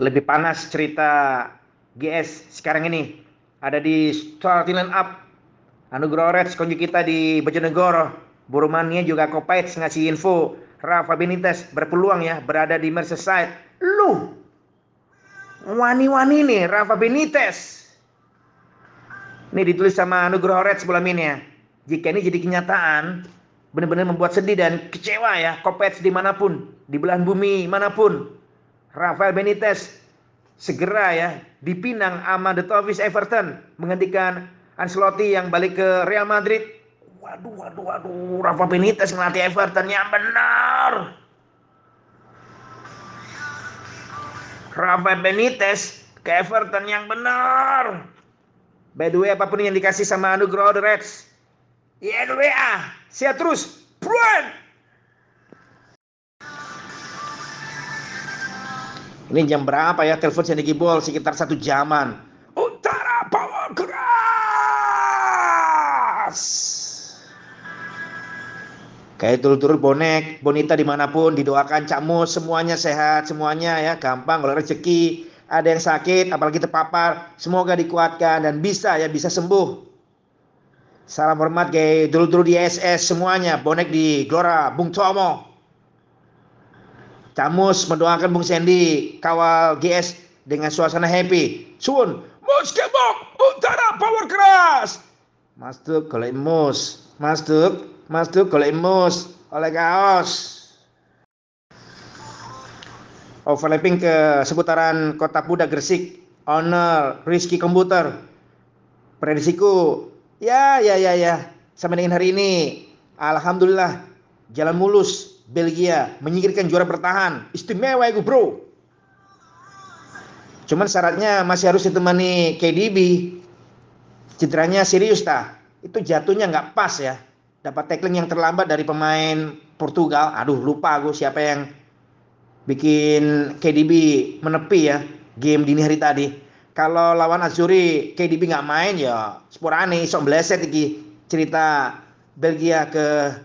lebih panas cerita GS sekarang ini. Ada di starting line up. Anugerah Reds kunci kita di Bojonegoro. Burumania juga Kopaits ngasih info. Rafa Benitez berpeluang ya berada di Merseyside. Lu! Wani-wani nih Rafa Benitez. Ini ditulis sama Anugerah Reds sebelum ini ya. Jika ini jadi kenyataan benar-benar membuat sedih dan kecewa ya Kopaits di mana pun di belahan bumi mana pun Rafael Benitez segera ya dipinang sama The Toffees Everton menggantikan Ancelotti yang balik ke Real Madrid. Waduh, waduh, waduh, Rafa Benitez ngelatih Everton yang benar. Rafa Benitez ke Everton yang benar. By the way, apa pun yang dikasih sama Anugerah The Reds. Ya, WA. Siap terus. Bruin. Ini jam berapa ya telepon Sandy Gibol sekitar satu jaman. Utara Power Keras. Kayak turut-turut bonek, bonita di mana pun didoakan Cak Mus semuanya sehat semuanya ya gampang kalau rezeki ada yang sakit apalagi terpapar semoga dikuatkan dan bisa ya bisa sembuh. Salam hormat kayak dulu-dulu di SS semuanya bonek di Gelora Bung Tomo. Camus mendoakan Bung Sandy kawal GS dengan suasana happy. Sun, mus kebok, utara power keras. Masuk kalau mus, masuk, masuk kalau mus oleh kaos. Overlapping ke seputaran Kota Puda Gresik, Honor, Rizky Komputer. Prediksiku, ya ya ya ya. Sampai dengan hari ini, Alhamdulillah jalan mulus Belgia menyingkirkan juara bertahan. Istimewa itu bro. Cuman syaratnya masih harus ditemani KDB. Cederanya serius ta. Itu jatuhnya nggak pas ya. Dapat tackling yang terlambat dari pemain Portugal. Aduh lupa aku siapa yang bikin KDB menepi ya game dini hari tadi. Kalau lawan Azuri KDB nggak main ya sporane sok bleset iki cerita Belgia ke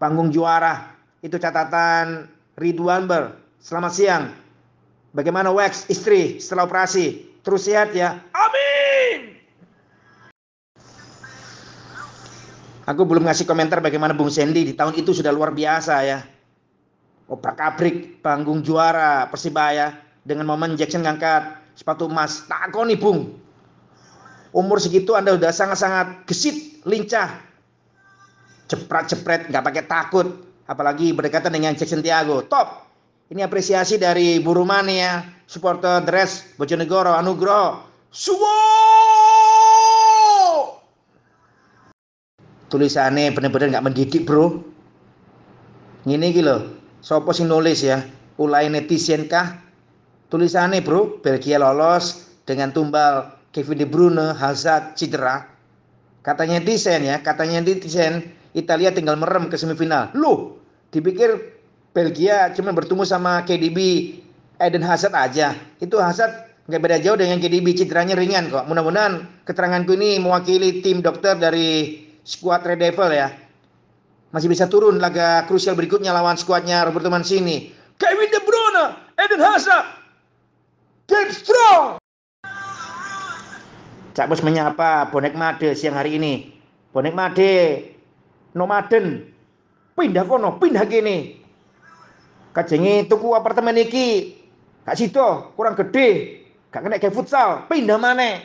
panggung juara. Itu catatan Ridwan Ber. Selamat siang. Bagaimana Wax istri setelah operasi? Terus sehat ya. Amin. Aku belum ngasih komentar bagaimana Bung Sandy di tahun itu sudah luar biasa ya. Oprak abrik panggung juara Persibaya dengan momen Jackson ngangkat sepatu emas. Takoni Bung. Umur segitu Anda udah sangat-sangat gesit, lincah, cepret-cepret nggak pakai takut. Apalagi berdekatan dengan Jackson Tiago top. Ini apresiasi dari Burumania supporter dress Bojonegoro Anugroho Suwo! Tulisannya bener-bener nggak mendidik bro. Ini gitu sopo sing nulis ya? Ulai netizen kah? Tulisannya bro Belgia lolos dengan tumbal Kevin De Bruyne Hazard cedera. Katanya netizen ya katanya netizen Italia tinggal merem ke semifinal. Loh, dipikir Belgia cuma bertemu sama KDB Eden Hazard aja. Itu Hazard nggak beda jauh dengan KDB, cederanya ringan kok. Mudah-mudahan keteranganku ini mewakili tim dokter dari skuad Red Devil ya. Masih bisa turun laga krusial berikutnya lawan skuadnya Roberto Mancini. Kevin De Bruyne, Eden Hazard, get strong. Cak Bos menyapa bonek Made siang hari ini. Bonek Made nomaden. Pindah kono pindah gini kajengi tuku apartemen iki. Gak sido kurang gede. Gak kena kayak futsal. Pindah mana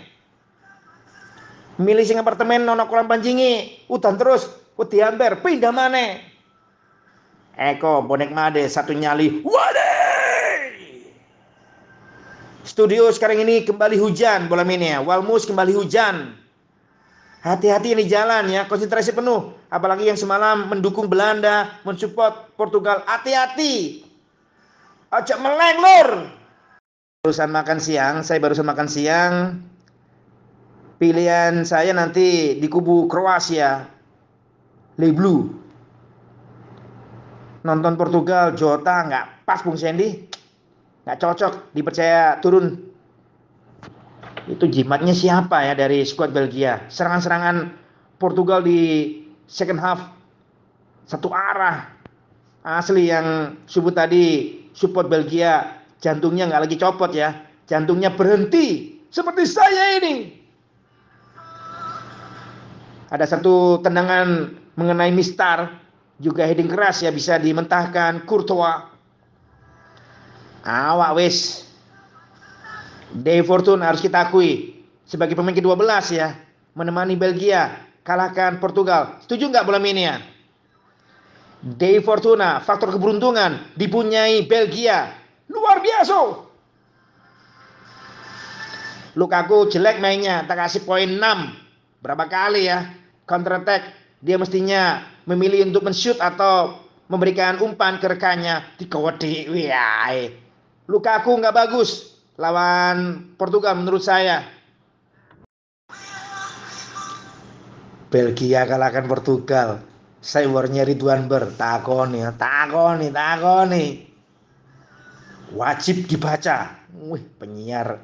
milih sing apartemen nono kurang panjingi udan terus wedi amber. Pindah mana Eko bonek made satu nyali. Wadai Studio sekarang ini kembali hujan bola ini ya Walmus kembali hujan Hati-hati ini jalan ya, konsentrasi penuh. Apalagi yang semalam mendukung Belanda, mensupport Portugal. Hati-hati. Ajak meleng lur. Barusan makan siang, saya barusan makan siang. Pilihan saya nanti di kubu Kroasia. Le Blue. Nonton Portugal, Jota nggak pas Bung Sandy. Nggak cocok, dipercaya turun itu jimatnya siapa ya dari skuad Belgia serangan-serangan Portugal di second half satu arah asli yang subuh tadi support Belgia jantungnya nggak lagi copot ya, jantungnya berhenti seperti saya ini. Ada satu tendangan mengenai Mistar, juga heading keras ya bisa dimentahkan Courtois. Awak wis. Dave Fortune harus kita akui sebagai pemain ke-12 ya, menemani Belgia kalahkan Portugal. Setuju nggak bola ini ya? Dave Fortuna, faktor keberuntungan dipunyai Belgia. Luar biasa. Lukaku jelek mainnya, tak kasih poin 6. Berapa kali ya? Counter attack. Dia mestinya memilih untuk men-shoot atau memberikan umpan ke rekannya. Dikawadi. Wih, Lukaku nggak bagus lawan Portugal menurut saya. Belgia kalahkan Portugal. Cybernya Ridwan Ber, takoni, takoni, takoni. Wajib dibaca. Wih, penyiar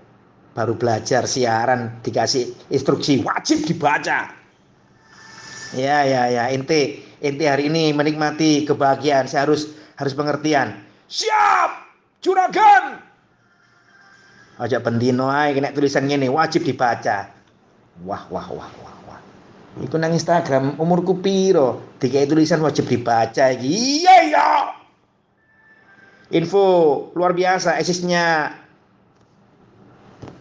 baru belajar siaran dikasih instruksi wajib dibaca. Ya, ya, ya. Inti, inti hari ini menikmati kebahagiaan. Saya harus harus pengertian. Siap, juragan. Aja pendino ae kena tulisan ini wajib dibaca. Wah, wah, wah, wah. Iku nang Instagram umurku piro? Dikai tulisan wajib dibaca iki. Iya iya. Info luar biasa esisnya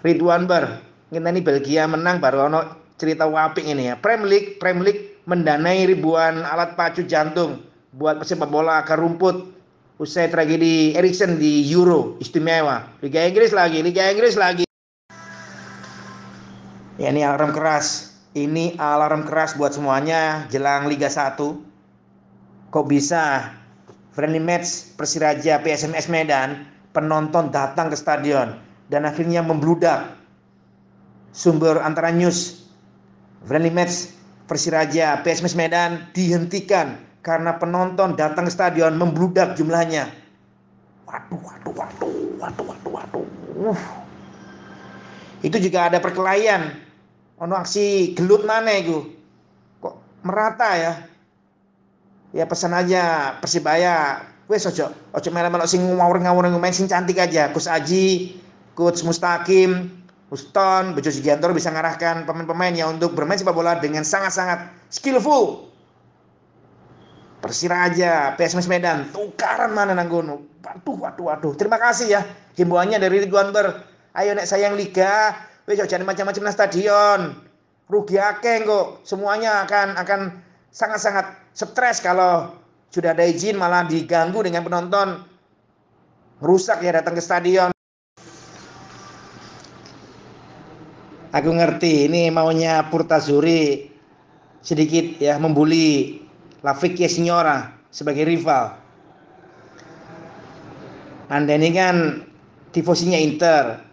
Ridwan Bar. Ngenteni Belgia menang baru ono cerita wapik ini ya. Premier League, Premier League mendanai ribuan alat pacu jantung buat pesepak bola akar rumput usai tragedi Erikson di Euro istimewa. Liga Inggris lagi, Liga Inggris lagi. Ya ini alarm keras ini alarm keras buat semuanya jelang Liga 1. Kok bisa friendly match Persiraja PSMS Medan penonton datang ke stadion dan akhirnya membludak. Sumber antara news friendly match Persiraja PSMS Medan dihentikan karena penonton datang ke stadion membludak jumlahnya. Waduh, waduh, waduh, waduh, waduh, waduh. Uh. Itu juga ada perkelahian ono aksi gelut mana itu kok merata ya ya pesan aja persibaya wes ojo ojo melo melo sing ngawur ngawur main sing cantik aja Gus Aji Coach Mustakim Uston Bejo Sugiantoro bisa ngarahkan pemain-pemain yang untuk bermain sepak bola dengan sangat-sangat skillful Persiraja, PSMS Medan, tukaran mana nanggono. Waduh, waduh, waduh. Terima kasih ya himbauannya dari Ridwan Ber. Ayo nek sayang liga, Wis jangan macam-macam nang stadion. Rugi akeh kok. Semuanya akan akan sangat-sangat stres kalau sudah ada izin malah diganggu dengan penonton. Rusak ya datang ke stadion. Aku ngerti ini maunya Purtazuri sedikit ya membuli La Vecchia Signora sebagai rival. Anda ini kan tifosinya Inter,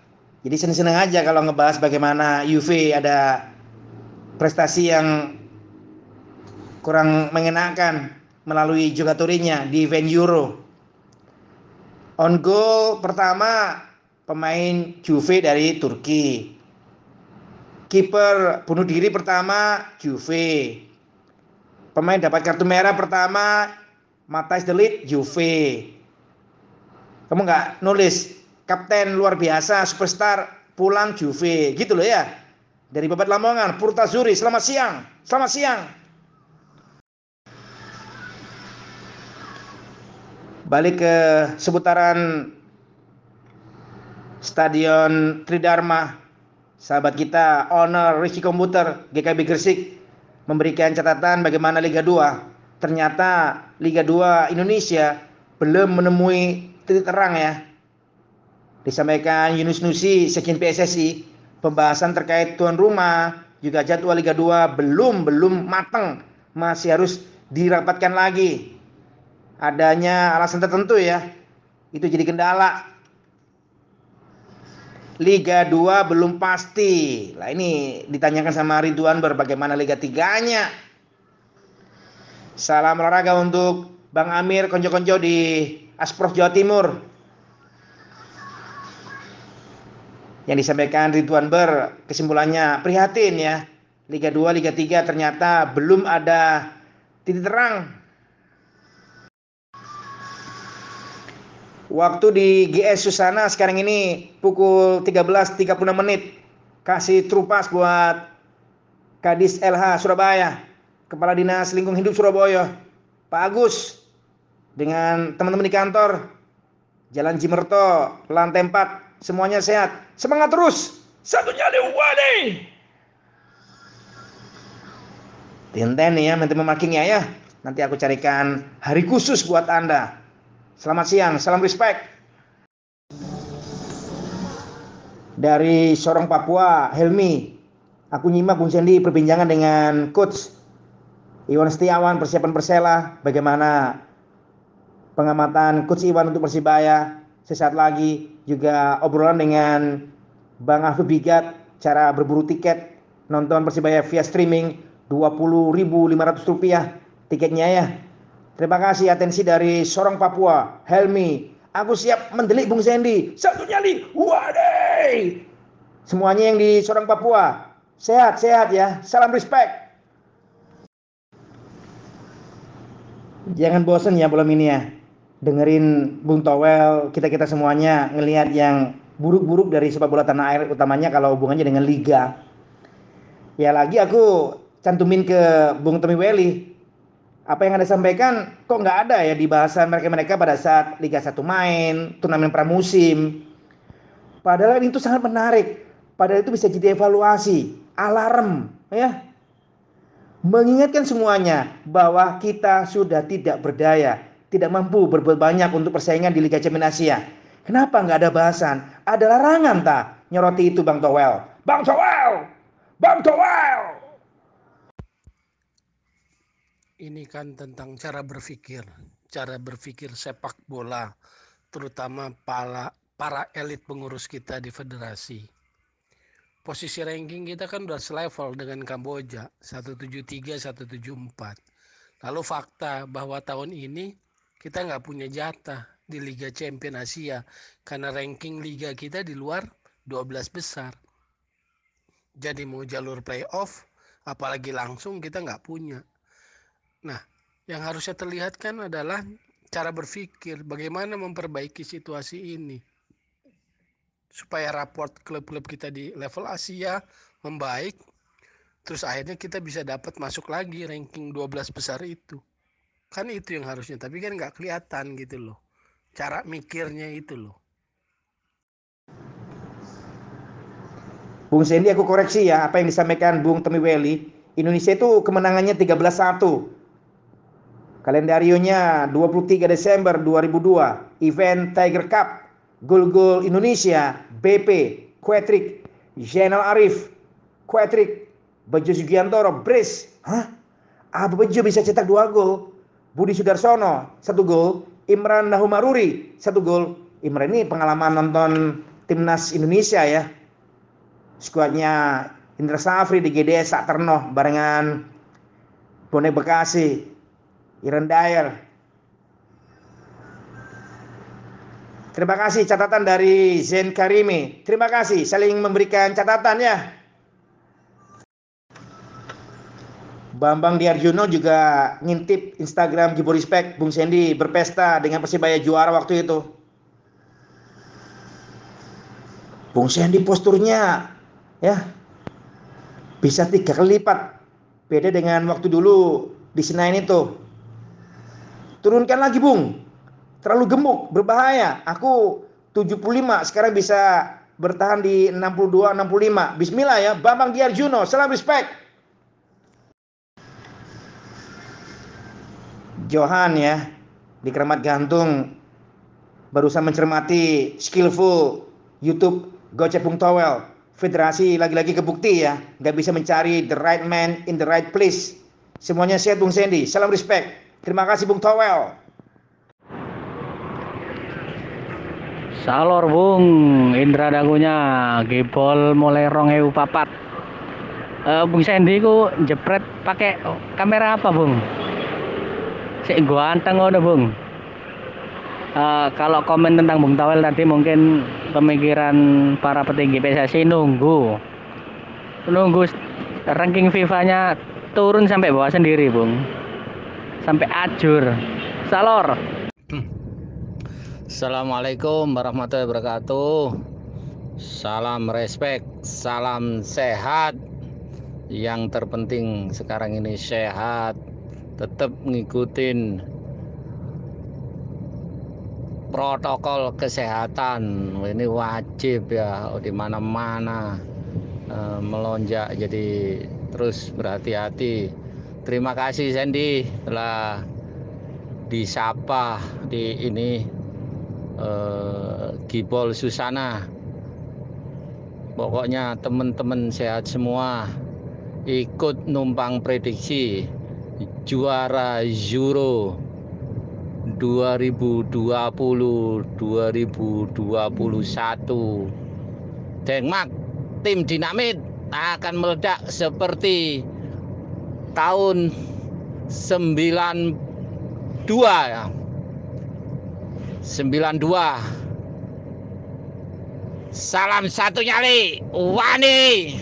jadi seneng-seneng aja kalau ngebahas bagaimana UV ada prestasi yang kurang mengenakan melalui jugatorinya di event Euro. On goal pertama pemain Juve dari Turki. Kiper bunuh diri pertama Juve. Pemain dapat kartu merah pertama Matthijs Delit Juve. Kamu nggak nulis kapten luar biasa, superstar pulang Juve, gitu loh ya. Dari Babat Lamongan, Purtazuri, selamat siang, selamat siang. Balik ke seputaran Stadion Tridharma, sahabat kita, owner Ricky Komputer, GKB Gresik, memberikan catatan bagaimana Liga 2. Ternyata Liga 2 Indonesia belum menemui titik terang ya Disampaikan Yunus Nusi, Sekjen PSSI, pembahasan terkait tuan rumah, juga jadwal Liga 2 belum belum matang, masih harus dirapatkan lagi. Adanya alasan tertentu ya, itu jadi kendala. Liga 2 belum pasti. Lah ini ditanyakan sama Ridwan bagaimana Liga 3-nya. Salam olahraga untuk Bang Amir konjo-konjo di Asprof Jawa Timur. yang disampaikan Ridwan Ber kesimpulannya prihatin ya Liga 2 Liga 3 ternyata belum ada titik terang Waktu di GS Susana sekarang ini pukul 13.36 menit. Kasih trupas buat Kadis LH Surabaya, Kepala Dinas Lingkungan Hidup Surabaya, Pak Agus, dengan teman-teman di kantor, Jalan Cimerto, lantai 4, semuanya sehat. Semangat terus. Satunya wadi. Tinten nih ya, minta memakingnya ya. Nanti aku carikan hari khusus buat Anda. Selamat siang, salam respect. Dari Sorong Papua, Helmi. Aku nyimak Bung Sendi perbincangan dengan Coach Iwan Setiawan, persiapan Persela, bagaimana pengamatan Coach Iwan untuk Persibaya. Sesaat lagi juga obrolan dengan Bang Afif Bigat, cara berburu tiket nonton Persibaya via streaming Rp20.500 tiketnya ya. Terima kasih atensi dari Sorong Papua, Helmi. Aku siap mendelik Bung Sandy. Satu nyali, wadai. Semuanya yang di Sorong Papua, sehat-sehat ya. Salam respect. Jangan bosan ya belum ini ya. Dengerin Bung Towel, kita-kita semuanya ngelihat yang buruk-buruk dari sepak bola tanah air utamanya kalau hubungannya dengan liga. Ya lagi aku cantumin ke Bung Tommy Welly apa yang anda sampaikan kok nggak ada ya di bahasan mereka-mereka pada saat Liga 1 main, turnamen pramusim. Padahal itu sangat menarik. Padahal itu bisa jadi evaluasi, alarm, ya. Mengingatkan semuanya bahwa kita sudah tidak berdaya, tidak mampu berbuat banyak untuk persaingan di Liga Champions Asia. Kenapa nggak ada bahasan? Ada larangan tak nyoroti itu Bang Towel? Bang Towel! Bang Towel! Ini kan tentang cara berpikir, cara berpikir sepak bola, terutama para para elit pengurus kita di federasi. Posisi ranking kita kan udah selevel dengan Kamboja 173 174. Lalu fakta bahwa tahun ini kita nggak punya jatah di Liga Champion Asia karena ranking liga kita di luar 12 besar. Jadi mau jalur playoff apalagi langsung kita nggak punya. Nah, yang harusnya terlihat kan adalah cara berpikir bagaimana memperbaiki situasi ini. Supaya raport klub-klub kita di level Asia membaik terus akhirnya kita bisa dapat masuk lagi ranking 12 besar itu. Kan itu yang harusnya tapi kan nggak kelihatan gitu loh. Cara mikirnya itu loh. Bung Sendi aku koreksi ya apa yang disampaikan Bung Temi Weli Indonesia itu kemenangannya 13-1 Kalendarionya 23 Desember 2002, event Tiger Cup, gol-gol Indonesia, BP, Quetrik, Jenal Arif, Quetrik, Bejo Sugiantoro, Bris. Hah? Abu Bejo bisa cetak dua gol. Budi Sudarsono, satu gol. Imran Nahumaruri, satu gol. Imran ini pengalaman nonton timnas Indonesia ya. Skuadnya Indra Safri di GDS Saterno barengan Bonek Bekasi, Iren Dyer. Terima kasih catatan dari Zen Karimi. Terima kasih saling memberikan catatan ya. Bambang Diarjuno juga ngintip Instagram Gibo Respect Bung Sandy berpesta dengan Persibaya juara waktu itu. Bung Sandy posturnya ya bisa tiga kali lipat beda dengan waktu dulu di Senayan itu Turunkan lagi bung. Terlalu gemuk, berbahaya. Aku 75, sekarang bisa bertahan di 62, 65. Bismillah ya, Bambang Giarjuno, salam respect. Johan ya, di Keramat Gantung barusan mencermati skillful YouTube Gocep Bung Towel. Federasi lagi-lagi kebukti ya, nggak bisa mencari the right man in the right place. Semuanya sehat Bung Sandy, salam respect. Terima kasih Bung Towel. Salor Bung, Indra dagunya gibol mulai rong papat. Uh, Bung Sandy ku jepret pakai kamera apa Bung? Gua anteng udah Bung. Uh, kalau komen tentang Bung Towel tadi mungkin pemikiran para petinggi PSSI nunggu nunggu ranking FIFA-nya turun sampai bawah sendiri Bung sampai ajur salor. Assalamualaikum warahmatullahi wabarakatuh. Salam respect, salam sehat. Yang terpenting sekarang ini sehat. Tetap ngikutin protokol kesehatan. Ini wajib ya di mana-mana eh, melonjak jadi terus berhati-hati. Terima kasih Sandy telah disapa di ini eh, Gibol Susana. Pokoknya teman-teman sehat semua. Ikut numpang prediksi juara Euro 2020 2021. Denmark tim dinamit akan meledak seperti tahun 92 ya. 92 Salam satu nyali Wani